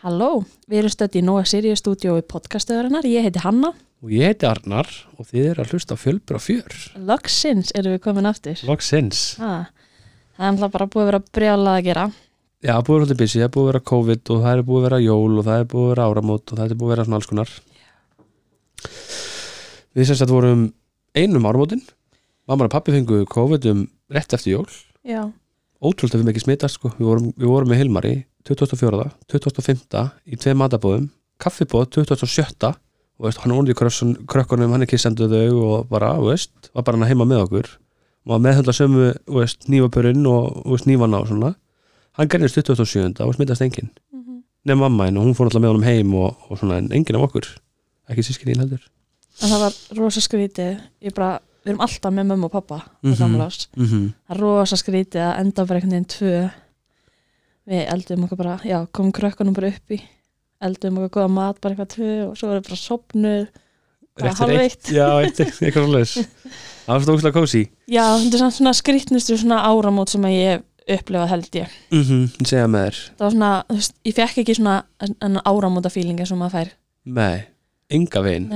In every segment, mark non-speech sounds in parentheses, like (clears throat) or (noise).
Halló, við erum stödd í Nóa Sirius stúdíói podcastöðurinnar, ég heiti Hanna Og ég heiti Arnar og þið eru að hlusta fjölbur á fjör. Loksins erum við komin aftur Loksins. ah, Það er alltaf bara búið að vera brjálað að gera Já, búið að vera alltaf busy, það er búið að vera COVID og það er búið að vera jól og það er búið að vera áramót og það er búið að vera svona alls konar. Við sérst að vorum einum áramótin. Mamma og pappi fengu COVID um rétt eftir jól. Já, Ótrúld að við ekki smitast sko. Við vorum, við vorum með Hilmari 24. 25. í tvei matabóðum. Kaffibóð 27. Og veist, hann ónir í krökkunum, hann er kissandu þau og bara, veist, var bara hann heima með okkur. Og meðhundla sömu, nývapurinn og, veist, nývana og svona. Hann gerðist 27. og smittast enginn. Mhm. Nefn mamma henn og hún fór alltaf með honum heim og, og svona, en enginn af okkur. Ekki sískinni heldur. en það var rosa skrítið Ég bara, við erum alltaf með mömmu og pappa mm. -hmm. Mm -hmm. Það er rosa skrítið að enda bara einhvern veginn tvö Við eldum okkur bara, já, komum krökkunum bara upp í Eldum okkur góða mat, bara eitthvað tvö og svo erum við bara sopnuð bara hálf eitt Já, eitt, (laughs) eitthvað svoleiðis. Það var stókslega kósi. Já, þetta er svona skrítnustu svona áramót sem ég hef upplifað held ég Mhm, mm segja með þér. það var svona, þú veist, ég fekk ekki svona áramóta fílingi sem maður fær Nei, enga veginn.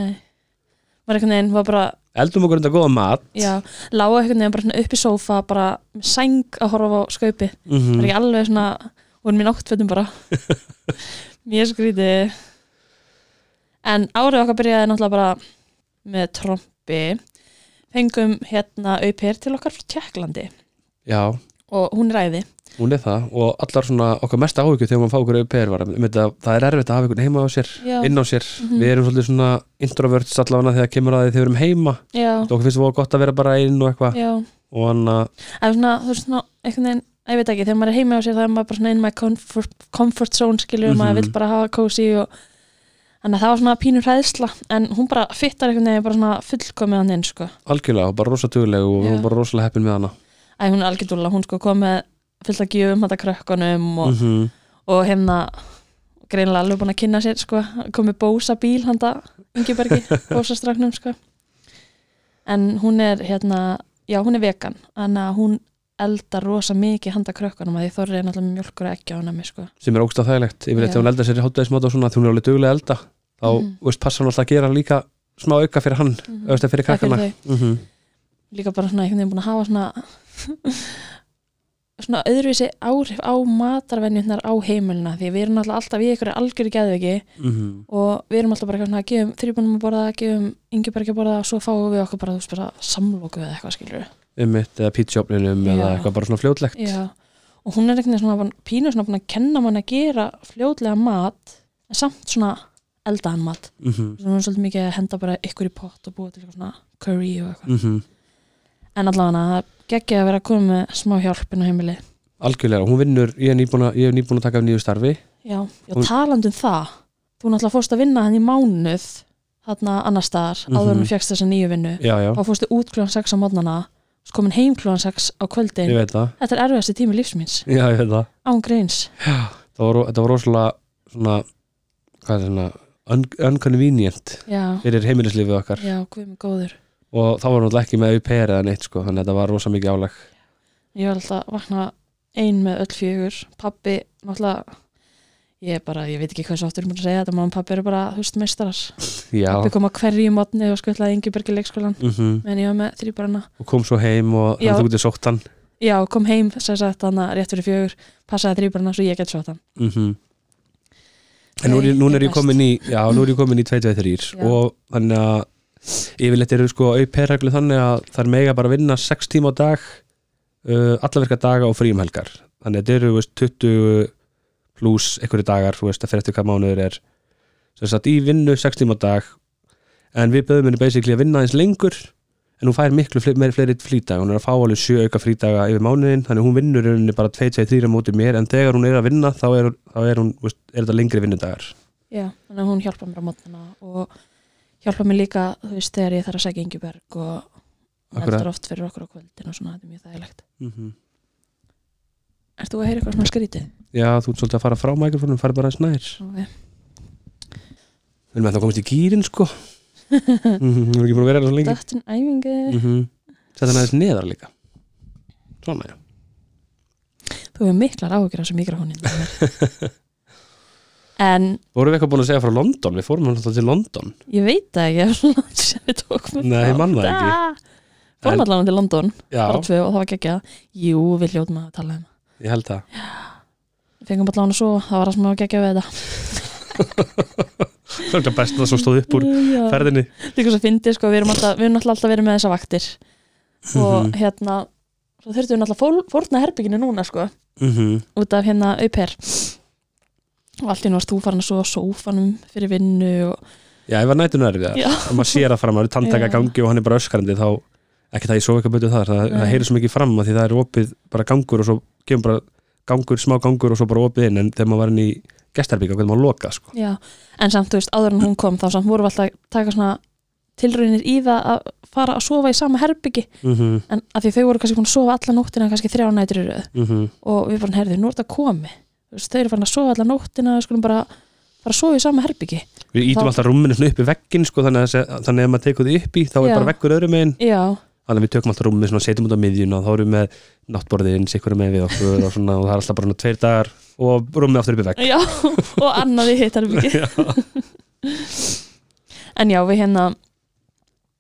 Var einhvern veginn, var bara Eldum okkur undan góða mat. já, lága einhvern veginn bara upp í sófa bara með sæng að horfa á skaupi Mm það er ekki alveg svona, voru mér náttfötum bara. (laughs) Mjög skrítið. En árið okkar byrjaði náttúrulega bara með trombi fengum hérna auper til okkar frá Tjekklandi Já, og hún er æði hún er það og allar svona okkar mest áhugju þegar maður fá okkur auper var um þetta, það er erfitt að hafa einhvern heima á sér Já. inn á sér, Mhm. við erum svolítið svona introverts allavega þegar kemur að því þegar við erum heima og okkur finnst það voru gott að vera bara einn og eitthvað og hann að, þú veist svona, einhvern veginn ég veit ekki, þegar maður er heima á sér það er maður bara svona in my comfort, comfort zone skilur, Mhm. maður vill bara hafa cozy og þannig að það var svona pínur hræðsla en hún bara fittar einhvern veginn bara svona fullkomið hann inn sko, algjörlega og bara rosa tugleg og Já. bara rosalega heppin með hana að hún er algjörðúlega hún sko kom með fullt að gjöfum þetta krökkunum og, -hmm. og hérna greinilega alveg búin að kynna sér sko, kom með bósa bíl handa Ingebergi, (laughs) bósastraknum sko en hún er hérna, já hún er vegan að hún eldar rosa mikið handa krökkunum að því þorri er náttúrulega mjölkur ekki á hennar sko. sem er ógst þægilegt yfirleitt ef hún eldar sér í hátæðismat og svona því hún er alveg duglega elda þá, Mhm. veist, passar hún alltaf að gera líka smá auka fyrir hann, Mhm. auðvitað fyrir Það krakkana þau. mm -hmm. líka bara svona einhvern veginn búin að hafa svona svona öðruvísi áhrif á matarvenjurnar á heimilina því við erum alltaf alltaf í ykkur algjörðu geðviki Mm og við erum alltaf bara eitthvað svona að gefum þrjúbunum að borða, gefum yngjubærki að borða og svo fáum við okkur bara, bara samloku eða eitthvað skilur ummitt eða pítsjófninum eða eitthvað bara svona fljótlegt. Já, og hún er veginn svona pínu svona að kenna mann að gera fljótlega mat en samt svona eldaðan mat. Mm -hmm. svona svolítið mikið að henda bara ykkur í pott og búa til svona curry og eitthvað. Mm -hmm. En allavega það geggja að vera að koma með smá hjálpin á heimili algjörlega, hún vinnur, ég er nýbúin að, nýbúin að taka af nýju starfi. Já, já Hún- talandi um það þú náttúrulega fórst að vinna hann í mánuð þarna annar staðar, Mhm. áður en þú fjagst þessa nýju vinnu. Já, já, þá fórstu út klúan 6 á mótnana svo komin heim klúan 6 á kvöldin. Þetta er erfiðasti tími lífsmins já, ég veit það, án greins þetta var rosalega svona, hvað er un unconvenient fyrir heimilislífið okkar. Já, og þá var náttúrulega ekki með UPR eða neitt sko, þannig að þetta var rosa mikið álag. Ég var alltaf að vakna ein með öll fjögur. Pappi, náttúrulega ég er bara, ég veit ekki hvað svo aftur er múin að segja þetta, mamma og pappi eru bara, þú veist, meistarar. Já, pappi kom á hverju mótni og skuttlaði Ingeberg í leikskólan mm meðan ég var með þrýbarana og kom svo heim og hann þú getið sótt hann já, kom heim, þess að þetta rétt fyrir fjögur passaði þrýbarana svo ég get svo hann. Mm en nú er, ég- núna er ég komin í já, nú er ég komin í 2-2-3 Já. og þannig að yfirleitt eru sko UPR-reglu þannig að það er mega bara að vinna 6 tíma á dag uh, allaverka daga og fríum helgar. Þannig að þetta eru veist, 20 pluss einhverju dagar, þú veist, að fyrir eftir hvað mánuður er sem sagt í vinnu 6 tíma á dag. En við böðum henni basically að vinna eins lengur en hún fær miklu fle meiri fleiri flýdag hún er að fá alveg 7 auka frídaga yfir mánuðin þannig hún vinnur rauninni bara 2-2-3 móti mér en þegar hún er að vinna þá er, þá er, hún, veist, er þetta lengri vinnudagar já, þannig að hún hjálpa mér á mótnana og hjálpa mér líka, þú veist, þegar ég þarf að segja Ingeberg og heldur oft fyrir okkur á kvöldin og svona, þetta er mjög þægilegt. Mm -hmm. Ert þú að heyra eitthvað svona skrítið? Já, þú ert svolítið að fara frá mækrofónum farið bara eins nær. Okay. Við erum að það komast í gýrin sko. (laughs) Mhm, Við erum ekki búin að vera hérna svo lengi. Döttin æfingu. Mm -hmm. Þetta er aðeins neðar líka. Svona já. Þú hefur miklar áhugir á þessu mikrofónin (laughs) en Vorum við eitthvað búin að segja frá London? Við fórum alltaf til London ég veit ekki (laughs) ef langt sem við tókum Nei, ég man það ekki. Ah. fórum allan til London tvö og það var geggjað jú, við hljóðum að tala um ég held það við fengum allan að svo, það var það sem var geggjað við þetta Það er best að það svo stóð upp úr Já. ferðinni líka svo fyndið sko, við erum alltaf við erum alltaf, alltaf verið með þessa vaktir og Mhm. hérna svo þurftum við alltaf fórna herbygginu núna sko, Mhm. út af hérna og allt í varst þú farin að svo á sófanum fyrir vinnu og Já, ég var nættunum erfið Já. og maður sér að fram, maður er tantaka Já. gangi og hann er bara öskarandi þá, ekki það ég svo eitthvað betur þar það, það heyrir svo mikið fram að því það er opið bara gangur og svo kemur bara gangur, smá gangur og svo bara opið inn en þegar maður var inn í gestarbyggja, hvernig maður loka sko. já, en samt þú veist, áður en hún kom þá samt vorum við alltaf að taka svona tilraunir í það að fara að sofa í sama herbyggi mm -hmm, en að því þau voru kannski að sofa alla nóttina kannski þrjá nætur í röð. Mm og við bara herðum, nú er þetta komi Þú veist, þau eru farin að sofa alla nóttina við skulum bara fara að sofa í sama herbyggi Við ítum Þá- alltaf rúminu upp í veggin sko, þannig, að, ef maður tekur því upp í þá er Já. bara veggur öðrum já, þannig að við tökum alltaf rúmið svona, setjum út á miðjun og þá erum við með náttborðin, sikkur með við okkur og, svona, og það er alltaf bara tveir dagar og rúmið aftur upp í vegg. Já og annað í hitt herbyggi (laughs) en já, við hérna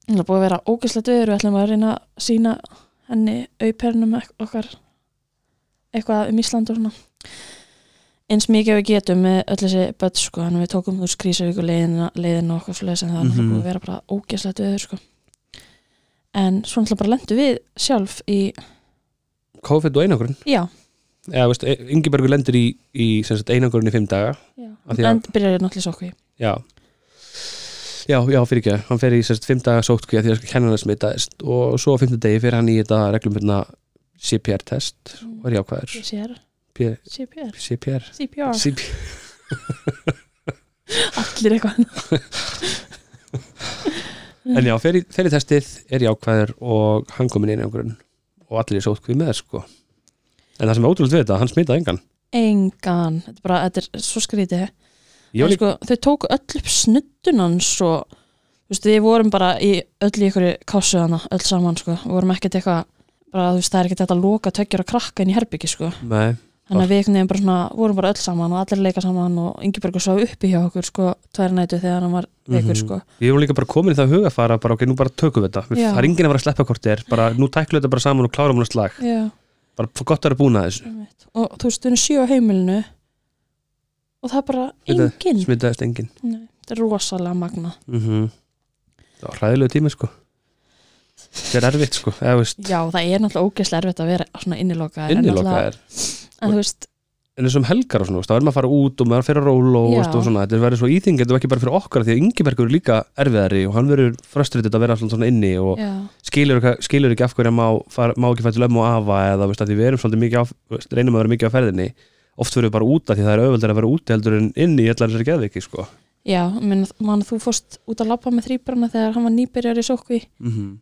það er búið að vera ógæslegt viður við ætlum að reyna að sína henni aupernum okkar eitthvað um Ísland og svona eins mikið við getum með öll þessi börn sko, við tókum þú skrísavíku leiðina og okkur svoleiðis en það er búið að vera bara ógæslegt viður sko. en svo náttúrulega bara lendu við sjálf í, COVID og einangurinn já, eða veist, Ingebergur lendir í, í sagt, einangurinn í fimm daga. En byrjar náttúrulega okkur já. Já, já, fyrir ekki, hann fer í sérst fimm daga sótkví að því að kennan að smitaðist. Og svo á fimmta degi fyrir hann í þetta reglum CPR-test og er jákvæður. CPR, CPR, CPR CPR CPR (laughs) allir eitthvað. (laughs) En já, fer í, fer í testið, er jákvæður og hann komin inn í einhverjum. Og allir í sótkví með sko. En það sem er ótrúlega við þetta, hann smitaði engan. Engan, þetta er bara, þetta er svo skrítið. Líka, sko, þau tóku öll upp snuddunans og þú veist, við vorum bara í öll í ykkur kásu hana, öll saman sko, við vorum ekkert eitthvað bara, þú veist, það er ekkert þetta loka tökjur að krakka inn í herbyggi sko, nei, þannig að við einhvern veginn bara svona, vorum bara öll saman og allir leika saman og Ingebergur svo uppi hjá okkur sko, tvær nætu þegar hann var veikur Mhm. sko. Ég var líka bara komin í það hugafara bara ok, nú bara tökum við þetta, það er enginn að fara að sleppa hvort er, bara nú tæklu þetta bara saman og klárum hún að slag, Já, bara gott að vera búin að þessu. Og þú veist, við erum sjö á heimilinu og það er bara Þetta- enginn. smitaðist enginn. Nei, þetta er rosalega magna mm Það var hræðilegu tími sko. Það er erfitt sko Já, það er náttúrulega ógeðslega erfitt að vera svona innilokaður en Inniloka náttúrulega- er En þú veist, En þessum helgar og svona, þá er maður að fara út og maður að fyrir að róla og, og svona, þetta verður svo íþing þetta var ekki bara fyrir okkar því að Ingebergur er líka erfiðari og hann verður frustrið að vera svona, inni og skilur, skilur ekki af hverju hann má, má ekki fætt til ömmu og afa eða veist, við erum svolítið mikið á, veist, reynum að vera mikið á ferðinni. Oft verður við bara úta því það er auðveldar að vera úti heldur en inni í allar þessari geðviki sko. já, menn, man, þú fórst út að labba með þrýbrana þegar hann var nýbyrjar í sókvi mm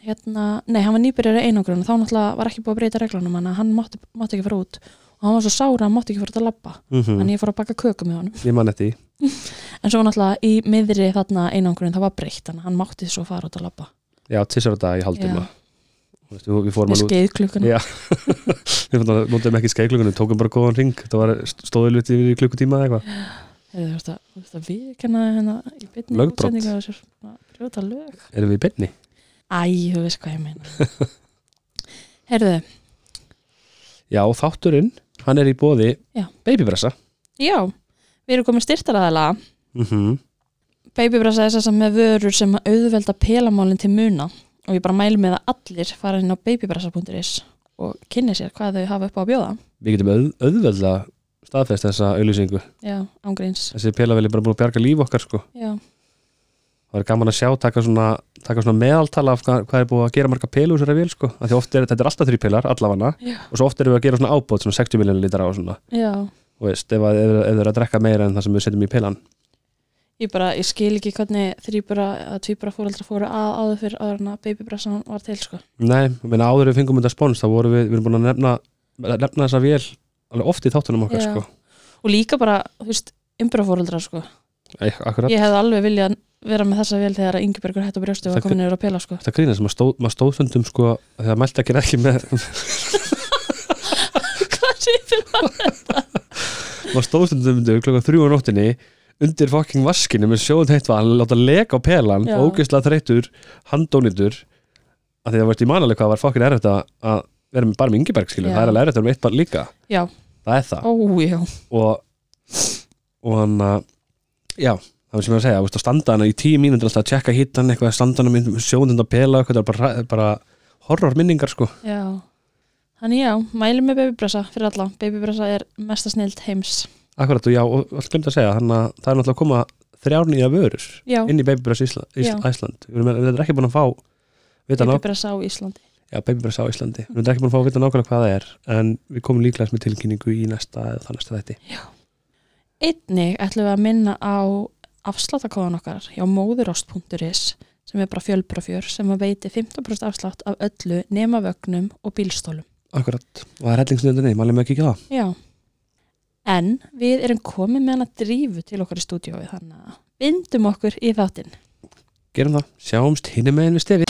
hérna, nei, hann var nýbyrjar í einangrun þá náttúrulega var ekki búið að breyta reglunum hann mátti, mátti ekki fara út og hann var svo sára að hann mátti ekki fara út að labba. -hmm. þannig ég fór að baka köku með honum. Ég man eftir því. (laughs) en svo náttúrulega í miðri þarna einangrun það var breytt, þannig að hann mátti svo fara út að labba. Já, á dag í Veist, við við Já. (laughs) við notum ekki skeiklungunum, tókum bara góðan ring það var stóðið luti í klukkutíma eða eitthvað. Við kenna hérna í beinni Lögbrot. útsendingu á þessu, svona, brjóta lög. Erum við í beinni? Æ, þú veist hvað ég meina. Heyrðu, Já, þátturinn, hann er í bóði Já. Babybressa já við erum komin styrtaraðalega mm -hmm. Babybrasa er þess að með vörur sem auðvelda pelamálinn til muna og ég bara mælu með að allir fara inn á babybrasa.is og kynni sér hvað þau hafa upp á að bjóða. Við getum auð, auðveldlega staðfest þessa auðlýsingu Já, ángríns Þessi pelavel er bara búin að bjarga líf okkar sko. Já, Það er gaman að sjá, taka svona, taka svona meðaltala af hvað, hvað er búið að gera marga pelu þessari vél sko, af því oft er þetta er alltaf þrý pelar, allavana já, og svo oft erum við að gera svona ábót, svona 60 miljonir lítar á svona, já. Og veist, ef, að- þau eru að drekka meira en það sem við setjum í pelan. Ég bara, ég skil ekki hvernig þrýbura að tvíbura fóreldra fóru að áður fyrir áður en að babybrasa var til sko. Nei, meina áður við fengum þetta spons þá vorum við, við erum búin að nefna, nefna þessa vél alveg oft í þáttunum okkar Já. sko. Og líka bara, þú veist, umbrafóreldra sko akkurat, ég hefði alveg viljað vera með þessa vel þegar Ingebergur hætti á brjóstu og Það- var komin yfir að pela sko. Þetta grínast, maður stóð, maður stóð stundum sko, þegar mælt ekki ekki með hvað sé fyrir maður stóðstundum undir klokka þrjú á nóttinni undir fokking vaskinu með sjóðan heitt val láta leka á pelan, Já. ógeðslega þreyttur handónýtur að því það varst í manaleg hvað var fokkin erfitt að að vera með bara með Ingeberg skilur, Já. það er alveg erfitt að vera með eitt bara líka. Já, það er það. Ó, og og hann að já, það var sem ég var að segja, veist að standa hana í tíu mínútur alltaf að tjekka hittan eitthvað, standa hana með sjóðund að pela eitthvað, er bara, bara horror minningar sko. Já, þannig já, mæli með babybressa fyrir alla, babybressa er mesta snild heims. Akkurat og já, og allt glemt að segja þannig að það er náttúrulega að koma þrjár nýja vörur Já, inn í Babybress Ísland, Já. Við erum ekki búin að fá babybressa á Íslandi. Já, Babybress á Íslandi. Við erum ekki búin að fá að vita nákvæmlega hvað það er en við komum líklega með tilkynningu í næsta eða það næsta þætti Einnig ætlum við að minna á afsláttakóðan okkar hjá móðurost.is sem er bara fjölbrafjör sem að veiti 15% afslátt af öllu nema vögnum og bílstólum. Akkurat, og það er hellingsnöndinni, maður að kíkja á það Já. En við erum komið með hana drífu til okkar í stúdíói þannig að bindum okkur í þáttinn. Gerum það, sjáumst hinni með við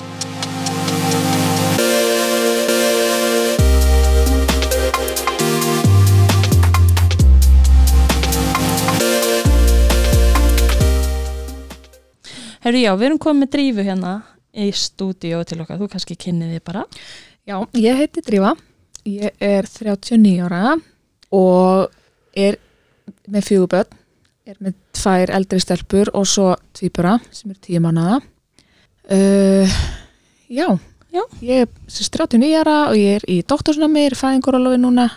Herru já, við erum komið með drífu hérna í stúdíói til okkar, þú kannski kynnið þið bara. Já, ég heiti Drífa, ég er 39 ára og er með fjöguböld, er með tvær eldri stelpur og svo tvíbura sem er tíu mánuða. Uh, já, Já. ég er sérst 39 ára og ég er í doktorsnami, er fæðingurálofi núna,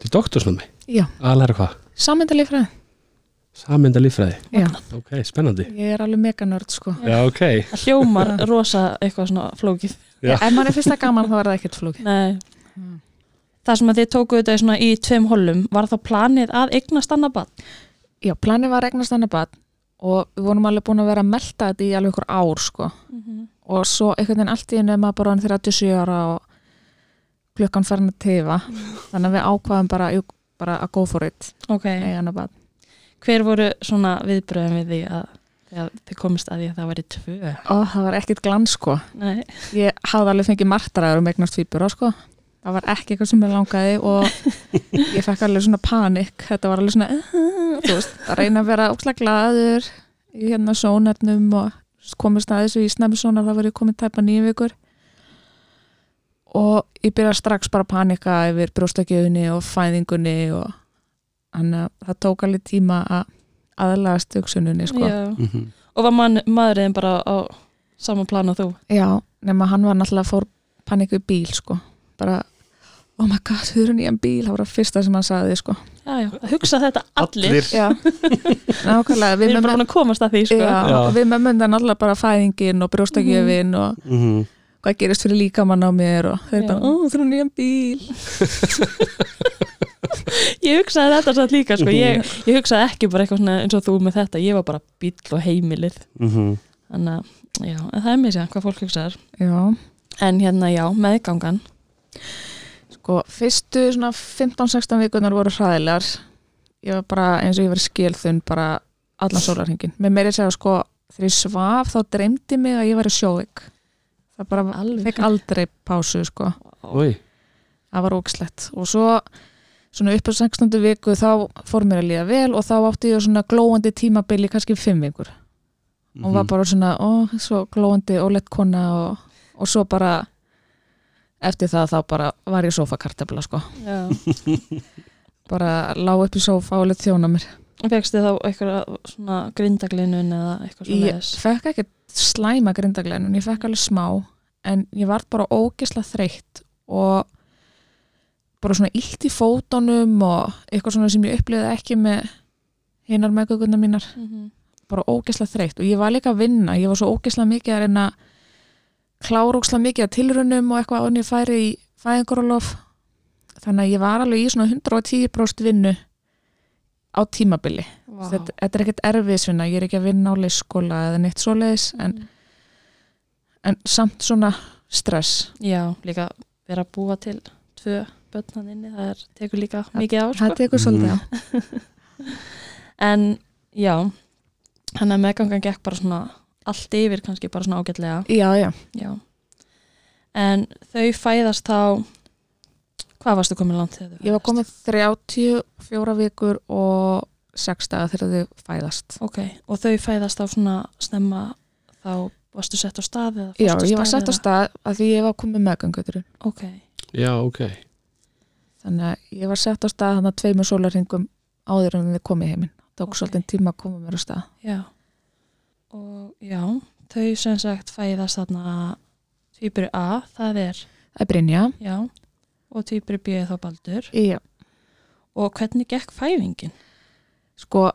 Til doktorsnami, já, aðlæra hvað? sammyndalífræði, Samynda líffræði, já, ok, spennandi ég er alveg meganörd sko. Já, ok, Það hljómar rosa eitthvað svona flókið. Já. Ef maður er fyrsta gaman þá er það ekkert flók. Nei. Mm. Það sem að þið tókuðu þetta svona í tveim hollum, var þá planið að eignast annað bann? Já, planið var regnast annað bad og við vorum alveg búin að vera að melta þetta í alveg ykkur ár sko. og svo einhvern veginn allt í henni maður bara hann 37 ára og klukkan farin að tefa þannig að við ákvaðum bara, jú, bara hver voru svona viðbröðum við því að þegar þið komist að því að það væri tvö? og það var ekkit glans sko. Nei, ég hafði alveg fengið martraður um eignast tvíbura sko. Það var ekki eitthvað sem ég langaði og (laughs) ég fekk alveg svona panik. Þetta var alveg svona þú veist, að reyna að vera ókslega glaður í hérna sónefnum og komist að þessu í snæmisónar það var ég komið tæpa nýju vikur. Og ég byrja strax bara að panika yfir brjóstakjöfunni og fæðingunni og hann það tók alveg tíma að aðlagast hugsununni sko. já. Mhm. Og var man, maðurinn bara á sama plan og þú? Já, nema hann var náttúrulega fór paniku í bíl sko bara, oh my god, þau eru nýjan bíl það var það fyrsta sem hann sagði sko Já, já, að hugsa þetta allir. Allir. Já, (laughs) nákvæmlega Við erum bara að komast að því, sko. já, Já. við með mynda náttúrulega bara fæðingin og brjóstakjöfin og Mhm. hvað gerist fyrir líkamann á mér og þau eru bara, ó, þau eru nýjan bíl (laughs) (laughs) Ég hugsaði þetta satt líka, sko. Ég, ég hugsaði ekki bara eitthvað svona eins og þú með þetta. Ég var bara bíll og heimilið. Mhm. Þannig að, já, en það er mér sér hvað fólk hugsaðar. Já, En hérna, já, meðgangan. sko, fyrstu svona 15-16 vikunar voru hræðilegar ég var bara eins og ég var skilþun bara allan sólarhingin með meiri segja sko, þegar ég svaf þá dreymdi mig að ég var í sjóvik það bara Alveg. fekk aldrei pásu sko, Oj, það var ógislegt og svo svona upp á 16. viku þá fór mér að líða vel og þá átti ég svona glóandi tímabili kannski 5 vikur og Mhm. var bara svona, ó, svo glóandi ólett kona og, og svo bara eftir það þá bara var ég sofakartabla sko Já. (laughs) bara lá upp í sofa og lett þjóna mér Fekst þið þá eitthvað svona grindaglinun eða eitthvað svona ég fekk ekki slæma grindaglænun ég fekk alveg smá en ég var bara ógisla þreytt og bara svona illt í fótunum og eitthvað svona sem ég upplifði ekki með hinnar meðgökunna mínar. Mm -hmm. bara ógisla þreytt. Og ég var líka að vinna. Ég var svo ógisla mikið að reyna ógisla mikið að tilrunum og eitthvað ánni færi í fæðingarólof þannig að ég var alveg í svona 110% vinnu á tímabili. Wow. þetta, þetta er ekkert erfiðsvinna, ég er ekki að vinna á leyskóla eða neitt svoleiðis en, Mm. en samt svona stress. Já, líka vera að búa til tvö börnan inni, það er, tekur líka mikið á sko. það tekur svolítið á (laughs) en já hann að meðgangan gekk bara svona allt yfir kannski bara svona ágætlega já, já, já. en þau fæðast þá Hvað varstu komin langt þegar þau Ég var fæðast? komið 34 vikur og 6 daga þegar þau fæðast. Ok, og þau fæðast á svona snemma þá varstu sett á stað eða Já, ég var sett á stað að því ég var komið meðgangöturinn. Ok, Já, ok Þannig að ég var sett á stað þannig að tveimur sólarringum áður en við komið heiminn. Tók Ok. svolítið tíma að koma mér á stað. já Og já, þau sem sagt fæðast þarna tvíburi A, það er Það er Brynja. já, og tvíburi B er þá Baldur Já. og hvernig gekk fæðingin? Sko,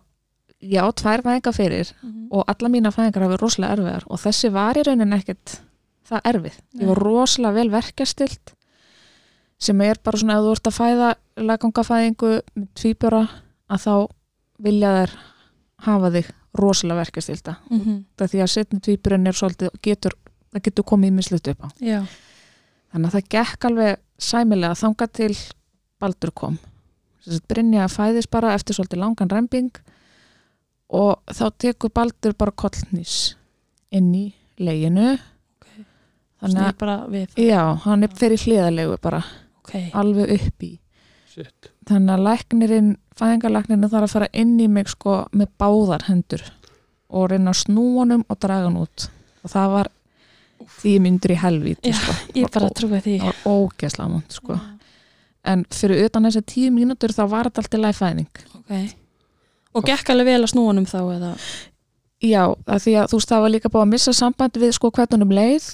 já, tvær fæðingar fyrir og alla mína fæðingar verið rosalega erfiðar og þessi var í raunin ekkert það erfið. Ég var rosalega vel verkjastilt sem er bara svona ef þú ert að fæða lagangafæðingu með tvíbura að þá vilja þær hafa þig rosalega verkjastilta. mm -hmm. Því að setni tvíburinn er svolítið getur, það getur komið í mislut upp á. Já, Þannig að það gekk alveg sæmilega þangað til Baldur kom. Brynja fæðist bara eftir svolítið langan remping og þá tekur Baldur bara kollnís inn í leginu. ok Þannig að, já, hann er fyrir hliðalegu bara Ok, alveg upp í. Shit. Þannig að læknirinn, fæðingarlæknirinn þarf að fara inn í mig sko með báðar hendur og reyna að snúa honum og draga hann út. Og það var tíu myndur í helvíti Já, sko. (laughs) ég bara trúi því. Það var ógeðslega mund sko. Já, en fyrir utan þessi tíu mínútur þá var þetta alltaf lægfæðing Ok. Og gekk alveg vel að snúanum þá eða? Já, að því að þú veist það var líka búið að missa samband við sko hvernig um leið.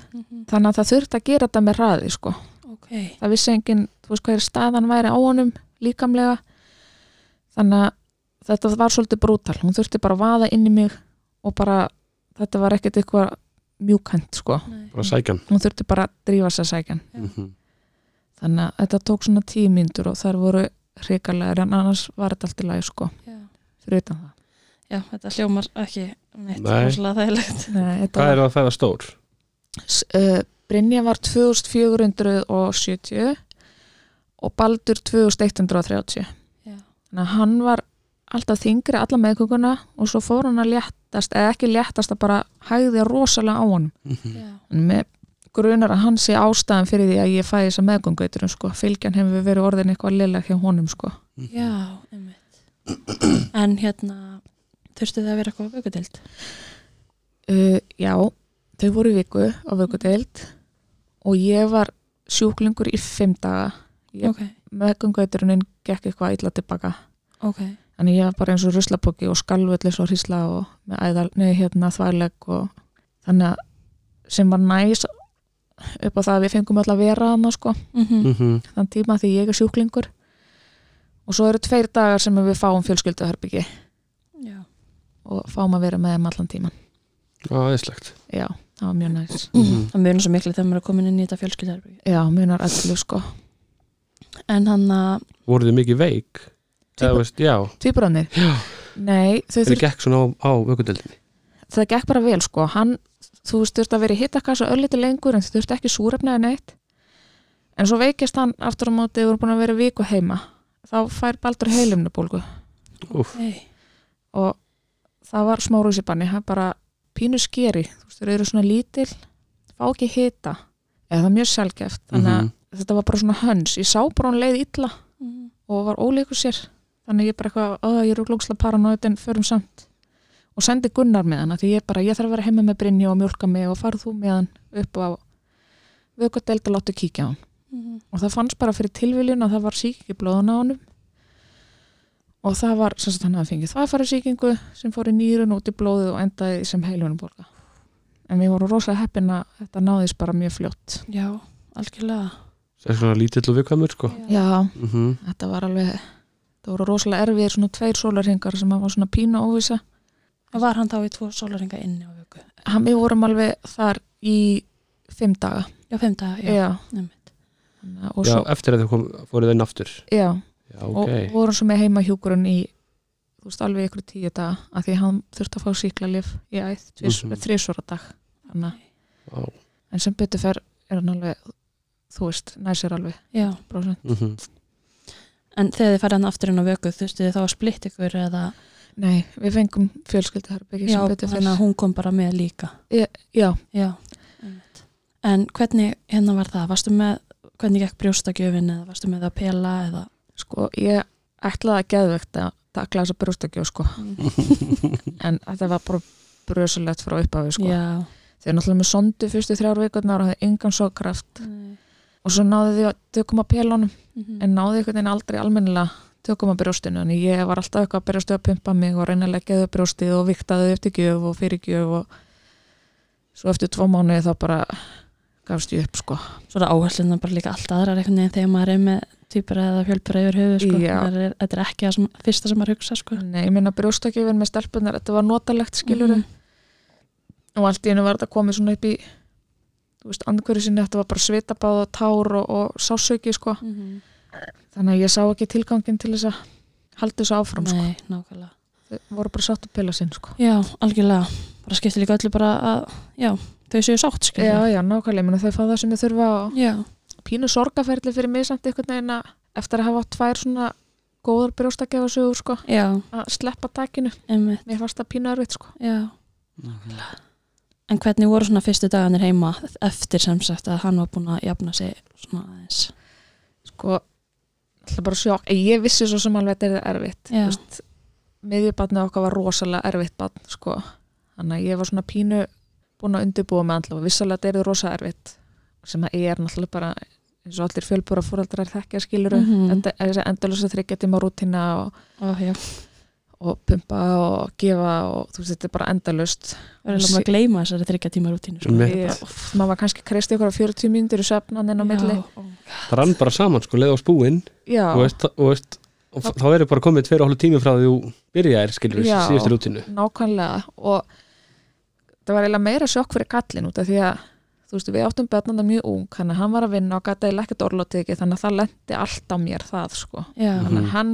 Þannig að það þurfti að gera þetta með hraði sko Ok, það vissi enginn, þú veist hvað er staðan væri á honum líkamlega. Þannig að þetta var svolítið brútal, hún þurfti bara að vaða inn í mig og bara, þetta var ekkert eitthvað mjúkant sko, hún þurfti bara að drífa sér sækjan. Já. Mhm. þannig að þetta tók svona tíu mínútur og þær voru hrikalega en annars var þetta allt í lagi sko. Já, fyrir utan það. Já þetta hljómar ekki neitt Nei. Nei, þetta Hvað var, er það að fæða stór? S- uh, Brynja var 2470 og Baldur 2130 Já, þannig að hann var alltaf þingri alla meðkukuna og svo fór hann að léttast eða ekki léttast að bara hægði rosalega á hann Mhm. já, en með grunar að hann sé ástæðan fyrir því að ég fæði þessa meðgöngveiturinn sko. fylgjan hefur verið orðin eitthvað lilla hjá honum sko. já, einmitt. En hérna þurftu það að vera eitthvað vökudeld uh, já, þau voru í viku á vökudeild og ég var sjúklingur í fimm daga. Ég, Ok, meðgöngveiturinn gekk eitthvað illa tilbaka. Ok. Þannig ég var bara eins og ruslapóki og skalvöllis og hrísla og með æðal, neði hérna þvæleg og þannig að sem var næs upp á það að við fengum öll að vera hana sko, mm Mhm. þann tíma því ég er sjúklingur. Og svo eru tveir dagar sem við fáum fjölskylduherbyggi Já, og fáum að vera með þeim allan tíman. Já, aðeinslegt Já, það var mjög næs. Mhm. það munir svo miklu þegar maður er komin inn í þetta fjölskyldarbyggi Já, munar allu sko. En hann að, Voruð þið mikið veik? Tvíbrannir? Nei, þau þeir þurftu, gekk svona á, á vökudeldinni það gekk bara vel sko. Hann, þú veist, þurfti að vera í hittakassa ölliti lengur en þau þurfti ekki súrefnaði neitt. En svo veikist hann aftur á móti, við vorum búin að vera viku heima. Þá fær Baldur heilumnubólgu Úf, hey, og það var smá rúsibanni, það er bara pínu skeri, þau eru svona lítil, fá ekki hita, eða það er mjög sjálfgeft, þannig að Mhm. þetta var bara svona höns, ég sá bara hún leið illa mm, og var ólíkur sér, þannig ég bara eitthvað, að ég eru glókslega paranoid en förum samt. Og sendi Gunnar með hann, af því ég bara, ég þarf að vera heima með Brynju og mjólka mig og farð þú með hann upp á vökkudeld og láttu kíkja á hann. Mm, og það fannst bara fyrir tilviljun að það var sík í blóðun á honum. Og það var sem sagt hann hafði fengið þvæfæri síkingu sem fór í nýrun út í blóðu og endaði sem heilunumborga en við vorum rosalega heppin að þetta náðist bara mjög fljótt. Já, algjörlega. Það er svona lítill og viðkvæmur sko. Já, Mhm. þetta var alveg það voru rosalega erfiðir svona tveir sólarhingar sem var svona pínu óvisa Og var hann þá í tvo sólaringa inni á vöku hann við vorum alveg þar í fimm daga. Já, fimm daga, já, já, einmitt. Þannig og, Já, svo, eftir að kom, fóruð þið inn aftur? Já, Já, og ok vorum svo með heima hjúkurinn í þú veist alveg ykkur tíu daga að því hann þurfti að fá síklarlif í æð Mhm. mm þrísvara dag að- Vá. en sem betur fer er hann alveg þú veist, næsir alveg Já, prósent. Mhm. en þegar þið færði hann aftur inn á vöku þurftu þið þá að splitt ykkur eða? Nei, við fengum fjölskylduherbyggi Já, sem betur fer. þannig að hún kom bara með líka. Já, Já, einmitt. En hvernig hérna var það? Varstu með, hvernig gekk brjóstakjöfin eða varstu með að pela eða? Sko, ég ætlaði að geðvegt að takla þessa brjóstakjöf sko. (laughs) En þetta var bara brösulegt frá upphafi sko. Já, þegar náttúrulega með sondu fyrstu þrjár vikurnar og hafði engan sókraft Nei. og svo náði því að tökum að pelunum Mhm. en náði einhvern veginn aldrei almennilega tökum að brjóstinu en ég var alltaf eitthvað að berjastu að pumpa mig og reyna að leggja þau brjóstið og viktaði eftir gjöf og fyrir gjöf og svo eftir tvo mánuði þá bara gafst ég upp sko svo er áherslunar bara líka allt aðrar einhvern veginn þegar maður er með týpur eða fjölpur yfir höfu sko. Það er, þetta er ekki það fyrsta sem maður hugsa sko. Nei, ég minna brjóstakjöfin með stelpunar þetta var notalegt skilur Mhm. Og allt í hennu var þetta komið svona upp í þú veist, andhverju sinni þetta var bara svitabáð og tár og, og sásauki sko. Mhm. þannig að ég sá ekki tilgangin til þess að halda þessu áfram sko. Nei, nákvæmlega. Þau voru bara sátt að pila sinn sko. Já, algjörlega, bara skiptir líka öllu bara að, já, þau séu sátt skilur já, já, nákvæmlega, ég meina þau fá það sem þau þurfa og já, pínu sorgaferli fyrir mig samt einhvern veginn að eftir að hafa tvær svona góðar brjóstakjafasögur sko, já, að sleppa takinu. Einmitt, mér fannst það pínu erfitt sko. já En hvernig voru svona fyrstu dagarnir heima eftir sem sagt að hann var búin að jafna sig svona aðeins sko, alltaf bara sjokk ég vissi svo sem alveg að þetta er erfitt veist, miðjubarnið okkar var rosalega erfitt barn sko. þannig að ég var svona pínu búin að undirbúa með og vissalega þetta er rosa erfitt sem að ég er náttúrulega bara eins og allir fjölbúra fóreldrar þekkja skiluru mm. -hmm. endalösa þryggja tíma rútina og, og já, og pumpa og gefa og þú veist þetta er bara endalust verður alveg að gleyma þessari þryggja tíma rútínu sko. Maður var kannski kresti ykkur á 40 mínútur í söfnan en á milli. Það rann bara saman sko, leið á spúin. Og, veist, og, veist, og þá eru bara komið tveir og hálfu tími frá því þú byrjaðir skilur Já. síðustu rútinu nákvæmlega. Og það var eiginlega meira sjokk fyrir kallin út af því að þú veist við áttum börnanda mjög ung þannig að hann var að vinna og gata eiginlega ekkert orlótið ekki þannig að það lendi allt á mér það sko. Þannig að hann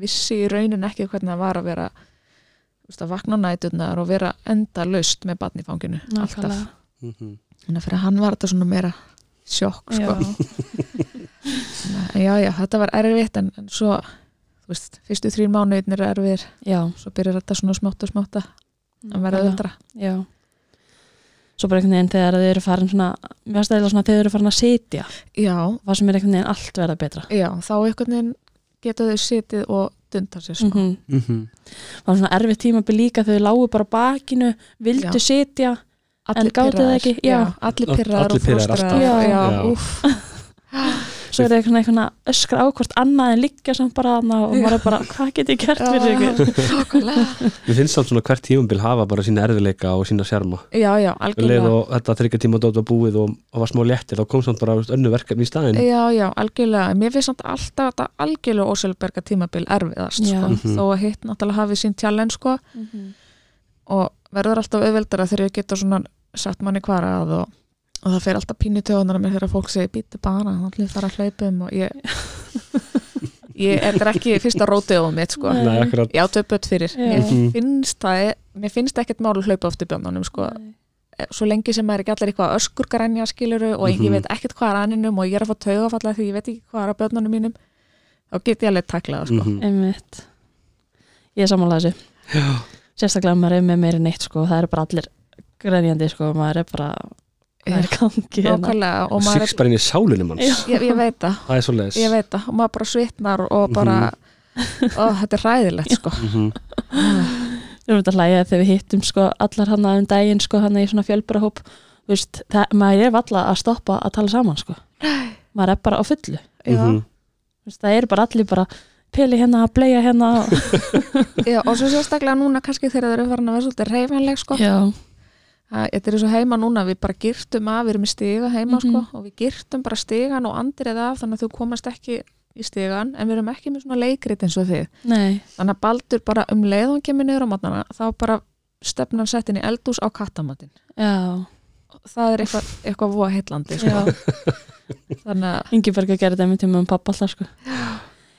vissi í raunin ekki hvernig það var að vera þú veist, að vakna á næturnar og vera enda laust með barn í fanginu alltaf, nákvæmlega Mhm. þannig að fyrir hann var þetta svona meira sjokk sko. Já, já já, þetta var erfitt en, en svo, þú veist, fyrstu þrín mánuðin er erfir, já, svo byrjar þetta svona smátt og smátt að vera öðra Já. Svo bara einhvern veginn þegar þau eru farin svona mér finnst það eiginlega svona þegar þau eru farin að sitja Já, það sem er einhvern veginn allt verða betra. Já, þá einhvern veginn geta þau sitið og dundar sér sko. mm Mhm. Það var svona erfitt tímabil líka þau lágu bara bakinu vildu Já. sitja Allir það pirraðir. ekki? Já. allir All- pyrraðar allir og alltaf. Já, Já. já, úff (laughs) svo er það einhvern veginn að öskra á hvort annað en liggja samt bara þarna og maður er bara, hvað get ég gert fyrir ykkur (laughs) Nákvæmlega. Mér finnst samt svona hvert tímumbil hafa bara sína erfileika og sína sjarma Já, já, leið algjörlega og þetta þryggja tíma dót var búið og, og var smá léttir þá kom samt bara önnu verkefni í staðinn Já, já, algjörlega Mér finnst samt alltaf þetta algjörlega ósjálfberga tímabil erfiðast sko. Mhm. þó að hitt náttúrulega hafi sín challenge sko. Mhm. og verður alltaf auðveldara þegar ég geta svona sagt manni hvar að og, og það fer alltaf pínu töðunar að mér þegar fólk segir býtu bara, þá ætlum við fara að hlaupum og ég (laughs) ég er ekki fyrsta rótið á mitt sko. Nei. Nei, akkurat Já, töpöt fyrir. Já. Mér Mhm. finnst það, mér finnst ekkert mál að hlaupa oft í björnunum, sko. Svo lengi sem maður er ekki allir eitthvað öskurgrænja skiluru og Mhm. ég veit ekkert hvað er anninum og ég er að fá taugafalla því ég veit ekki hvað er að björnunum mínum, þá get ég alveg taklað, sko. Mhm. einmitt ég er samanlega þessu Já. sérstaklega maður er með meiri neitt sko, það eru bara allir grænjandi sko, maður er bara er gangi hérna? Nákvæmlega, og Six bara inn í sálunum hans Já. ég, ég veit það, Það er svo leiðis ég veit það, og maður bara svitnar og bara, ó, þetta er ræðilegt, sko. Mhm. við erum þetta hlægja þegar við hittum sko, allar hann um daginn sko, hann í svona fjölburahóp veist, það, maður er valla að stoppa að tala saman sko. maður er bara á fullu Já, Mhm. veist, það eru bara allir bara pili hérna, bleia hérna og... (laughs) já, og svo sérstaklega núna kannski þegar þeir eru farin að vera svolítið reyfanleg, sko. já, þetta er svo heima núna, við bara girtum af, við erum í stiga heima Mhm. sko og við girtum bara stigan og andrið af þannig að þú komast ekki í stigan en við erum ekki með svona leikrit eins og þið. nei Þannig að Baldur bara um leið og hann kemur niður á matnana þá bara stefnum settin í eldús á kattamatin. já, Það er eitthvað, eitthvað voða heitlandi sko. já (laughs) Þannig að, Ingeberg að gera þetta með tíma um pappa alltaf sko.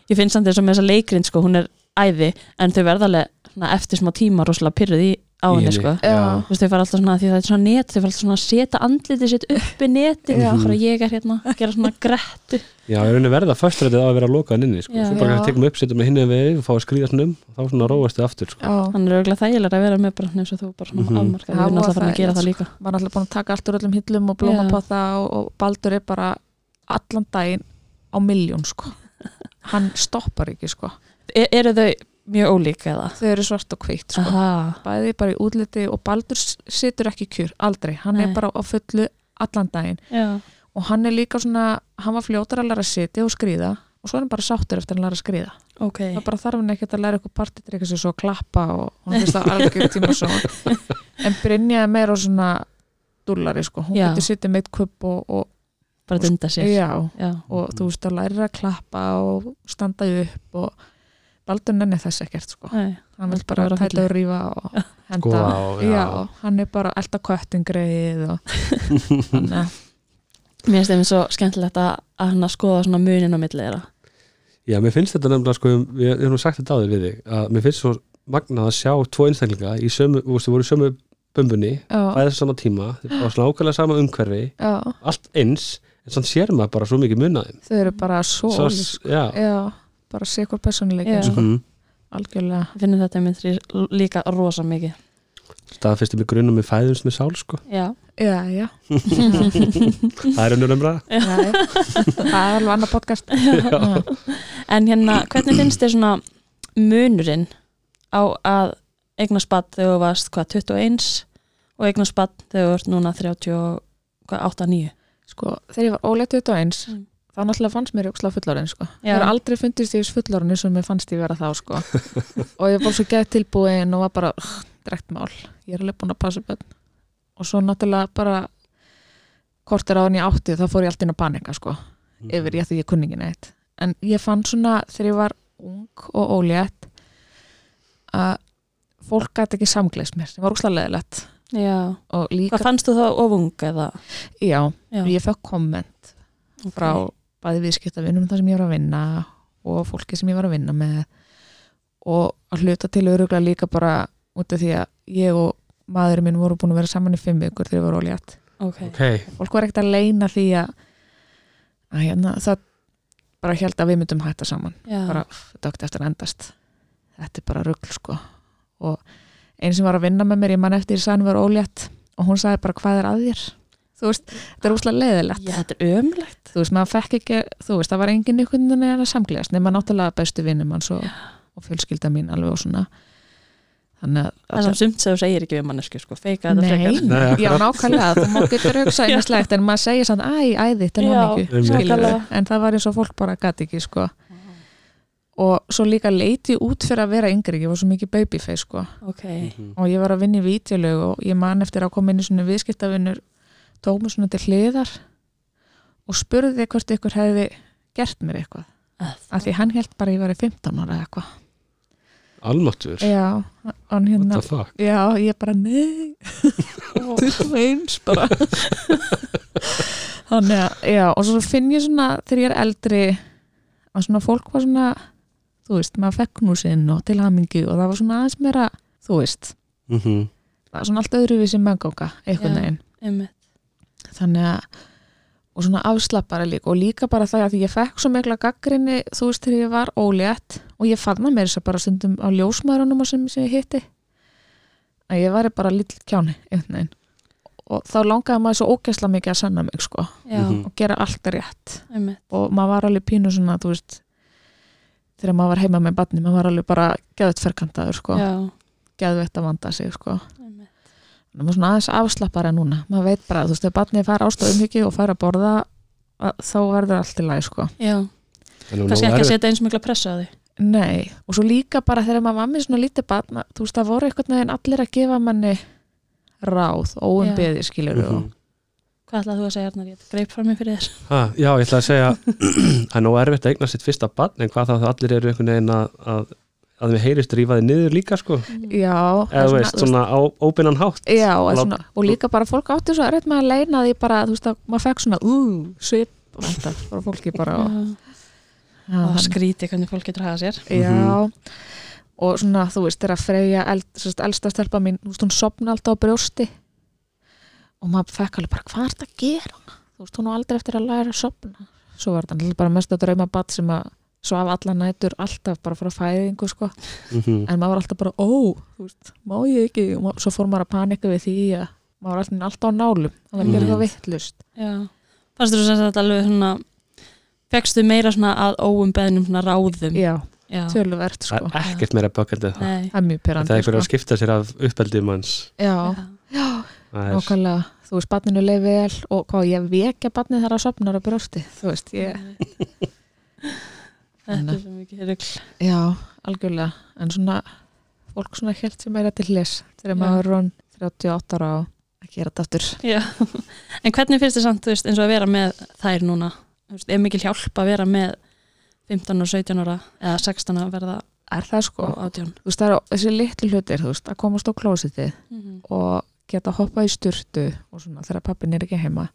ég finnst samt þess að með þessa leikrind sko, hún er æði en þau verða alveg eftir smá tíma rosalega pyrruð í á henni sko. já, Þú veist, þau fara alltaf svona, því það er svona net þau fara alltaf svona að setja andlitið sitt upp í netin Já. bara ég er hérna, að gera svona grettu Já, ég raunin verða fastrættið á að vera að loka hann inni sko. Já. Svo bara tekum upp, setjum við hinni við og fá að skrýða svona um og þá svona róast þið aftur sko. hann er auðvitað þægilega að vera með bara eins og þú bara svona Mhm. afmarkað, Það við erum alltaf farin að gera það líka var alltaf búin að taka allt úr öllum hillum og blómapotha og, og Baldur er bara allan daginn á miljón ekki mjög ólík eða? þau eru svart og hvitt sko. Bæði bara í útliti og Baldur situr ekki kjur, aldrei, hann Nei. er bara á fullu allan daginn. Já, og hann er líka svona, hann var fljótar að læra að sitja og skrýða og svo er hann bara sáttur eftir að læra að skrýða ok. Það bara þarf hann ekkert að læra eitthvað partitrykka sér svo að klappa og hún finnst það algjör (laughs) tíma svo en Brynja er meira svona dúllari sko, hún getur sittið meitt kupp og, og, bara dunda sér já, já, og þú veist að læra að klappa og standa upp og Baldur nenni þess ekkert sko Nei, hann vil Vill bara á tæta og rífa og (laughs) henda Skoða á, já. já. hann er bara elda köttingreið og (laughs) þannig að mér finnst þeim svo skemmtilegt að, hann að skoða svona munin á milli þeirra Já, mér finnst þetta nefnilega sko, við við erum sagt þetta á þér við þig, að mér finnst svo magnað að sjá tvo einstaklinga í sömu, þú veist, þau voru í sömu bumbunni, bæðið sama tíma, (gasps) bara svona ákvæmlega sama umhverfi, já, allt eins, en sann sér maður bara svo mikið munnaðum. þau eru bara svo Svo, sko. já, já, bara sikur personleik Já. sko, mm algjörlega finnum þetta mynd líka rosa mikið. Staðfestum við grunum með fæðumst með sál, sko. já, já, já, (laughs) Það er önnur umræða. það er alveg annað podcast. (laughs) Já. en hérna hvernig finnst þér svona munurinn á að eignast spatt þegar þú varst hvað 21 og eignast spatt þegar þú ert núna 38-9 sko, þegar ég var óleitt 21 Mm. Þá náttúrulega fannst mér jókslega fullorinn sko. Ég har aldrei fundist ég fullorinn og mér fannst ég vera þá sko. (laughs) og ég var svo gett tilbúin og var bara uh, drekt mál, ég er alveg búin að passa bönn og svo náttúrulega bara kortir á hann ég átti þá fór ég alltaf inn að panika sko. yfir ég því ég kunni ekki neitt. En ég fann svona þegar ég var ung og ólétt að fólk gæti ekki samgleist mér. Sem var úkslega leðilegt hvað fannst þú þá ofung eða? Já, já, ég fekk komment ok. frá bæði viðskiptavinnum þar sem ég var að vinna og fólki sem ég var að vinna með og að hluta til öruglega líka bara út af því að ég og maðurinn minn voru búin að vera saman í fimm vikur þegar ég var ólétt. Ok, Ok, fólk var ekkert að leina því að, að hérna, það bara held að við myndum hætta saman. Já, bara átti eftir að endast. Þetta er bara rugl sko. Og einn sem var að vinna með mér ég man eftir sagði hann var ólétt og hún sagði bara hvað er að þér þú veist, þetta er úslega leiðilegt já, þetta er ömlegt þú veist, maður fekk ekki, þú veist, það var engin ykkur en að samglegast, nema náttúrulega bestu vinnum hans og, og fjölskylda mín alveg og svona. Þannig að það er sumt sem þú segir ekki við mannesku sko, feika þetta Nei, frekar Nei, já nákvæmlega, þú má getur hugsa einmislegt en maður segir samt, æ, æði, þetta er ekki skilurðu. nákvæmlega. en það var eins og fólk bara gæti ekki sko. og svo líka leiti út fyrir að vera yngri, ég var svo mikið babyface sko. ok, Mhm. og ég var að vinna í vítjulög og ég man eftir að koma inn í svona viðskiptavinnur tók mér svona til hliðar og spurði hvort ykkur hefði gert mér eitthvað. Af því hann held bara að ég var í 15 ára eða eitthvað. Almáttur. já, hérna já, ég bara nei. (laughs) 21 bara. Þannig að, já, og svo finn ég svona þegar ég er eldri að svona fólk var svona þú veist, maður fekk knúsinn og til hamingi og það var svona aðeins meira þú veist, Mm það var svona allt öðruvísi meðganga, einhvern veginn. einmitt þannig að og svona afslappara líka og líka bara það að því ég fekk svo mikla gaggrinni þú veist þegar ég var ólétt og ég fann það mér þess að bara stundum á ljósmaðurunum sem, sem ég hitti að ég væri bara lill kjáni og þá langaði maður svo ógæsla mikið að sanna mig sko já, Mhm. og gera allt rétt. Einmitt. Og maður var alveg pínu svona þú veist þegar maður var heima með barni maður var alveg bara geðvett ferkantaður sko. Geðvett að vanda sig sko maður er svona aðeins afslappara núna. Maður veit bara, þú veist, ef barnið fær ástöðum hyggi og fær að borða að, þá verður allt í lagi, sko. Já, kannski ekki að setja eins mikla pressu á því nei, og svo líka bara þegar maður var með svona lítið barn, að- þú veist, það voru einhvern veginn allir að gefa manni ráð óumbeði, skilur Mhm. og hvað ætlaði þú að segja Arnar, ég greip fram mig fyrir þér. Ha, já, ég ætla að segja (clears throat) það er nú erfitt að eigna sitt fyrsta barn en hvað það allir eru einhvern veginn að, að, að við heyrist rífaði niður líka sko. Já, eða þú veist, svona á óbeinan hátt. Já, svona, og líka bara fólk átti svo erfitt með að leina því bara, þú veist, að maður fekk svona uh, svip, og þetta, bara fólki bara og, skríti hvernig fólk getur hafa sér. Já, og svona, þú veist, þegar Freyja, eld, sérst, elsta stelpa mín, þú veist, hún sopna alltaf á brjósti. Og maður fekk alveg bara, hvað er þetta að gera? Þú veist, hún á aldrei eftir að læra að sopna. Svo var þetta bara mest að drauma bat sem að svaf alla nætur alltaf bara frá fæðingu, sko. Mhm. En maður var alltaf bara, ó, veist, má ég ekki? Og svo fór maður að panika við því að maður var alltaf, alltaf á nálum. Það var ekki Mm. eitthvað vittlust. fannst þú sem sagt alveg svona fegstu meira svona að óum beðnum svona ráðum já, já. töluvert það sko. er ekkert meira en það Nei. það er mjög það pyrrandi er einhver sko. að skipta sér af uppeldið manns já, Já. það nákvæmlega þú veist, barninu leið vel og hvað, ég vekja barnið þar á sopnar og brjósti þú veist, ég, þetta er svo mikið rugl já, algjörlega. En svona, fólk svona helt sem meira til hlis þegar maður er rann 38 ára og að gera þetta aftur. Já, (laughs) en hvernig finnst þið samt, þú veist, eins og að vera með þær núna? Þú veist, er mikil hjálp að vera með 15 og 17 ára eða 16 að verða er það sko, og 18? þú veist, það eru þessi litlu hlutir, þú veist, að komast á klósitið Mm -hmm. og geta hoppað í sturtu og svona þegar pappin er ekki heima.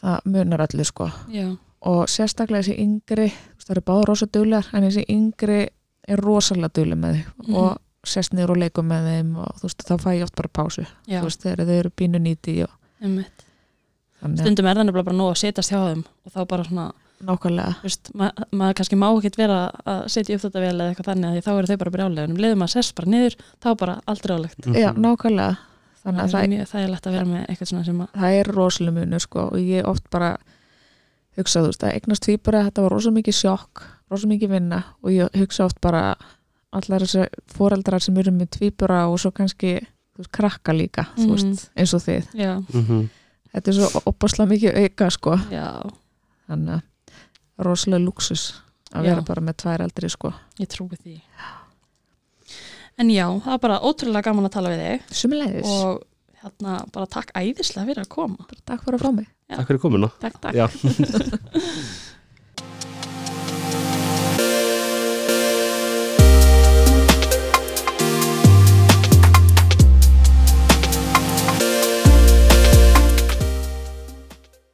Það munar allir sko. Já, og sérstaklega þessi yngri það eru báður rosa duglegar en þessi yngri er rosalega dugleg með þau Mhm. og sest niður og leikum með þeim og þú veist, þá fæ ég oft bara pásu já, þú veist, þegar þau eru pínu nýti og Stundum er það nefnilega bara nóg að setjast hjá þeim og þá bara svona, nákvæmlega þú veist, ma maður kannski má ekkert vera að setja upp þetta vel eða eitthvað þannig að því þá eru þau bara brjálega en um leiðum að sess bara niður, þá bara aldrei álegt. Mhm. já, nákvæmlega þannig að Það það, er mjög þægilegt að vera með eitthvað svona sem að, það er rosalega munu sko og ég oft bara hugsa þú veist að eignast tvíbura þetta var rosa mikið sjokk, rosa mikið vinna og ég hugsa oft bara allar þessi foreldrar sem eru með tvíbura og svo kannski veist, krakka líka þú Mhm. veist, eins og þið já, Mhm. þetta er svo opaslega mikið auka sko já, þannig að rosalega luxus að Já. vera bara með tvær eldri sko ég trúi því. En já, það var bara ótrúlega gaman að tala við þig Sumulegis, og hérna bara takk æðislega fyrir að koma. takk fyrir að fá mig Já. Takk fyrir komuna Takk, takk. Já. (laughs)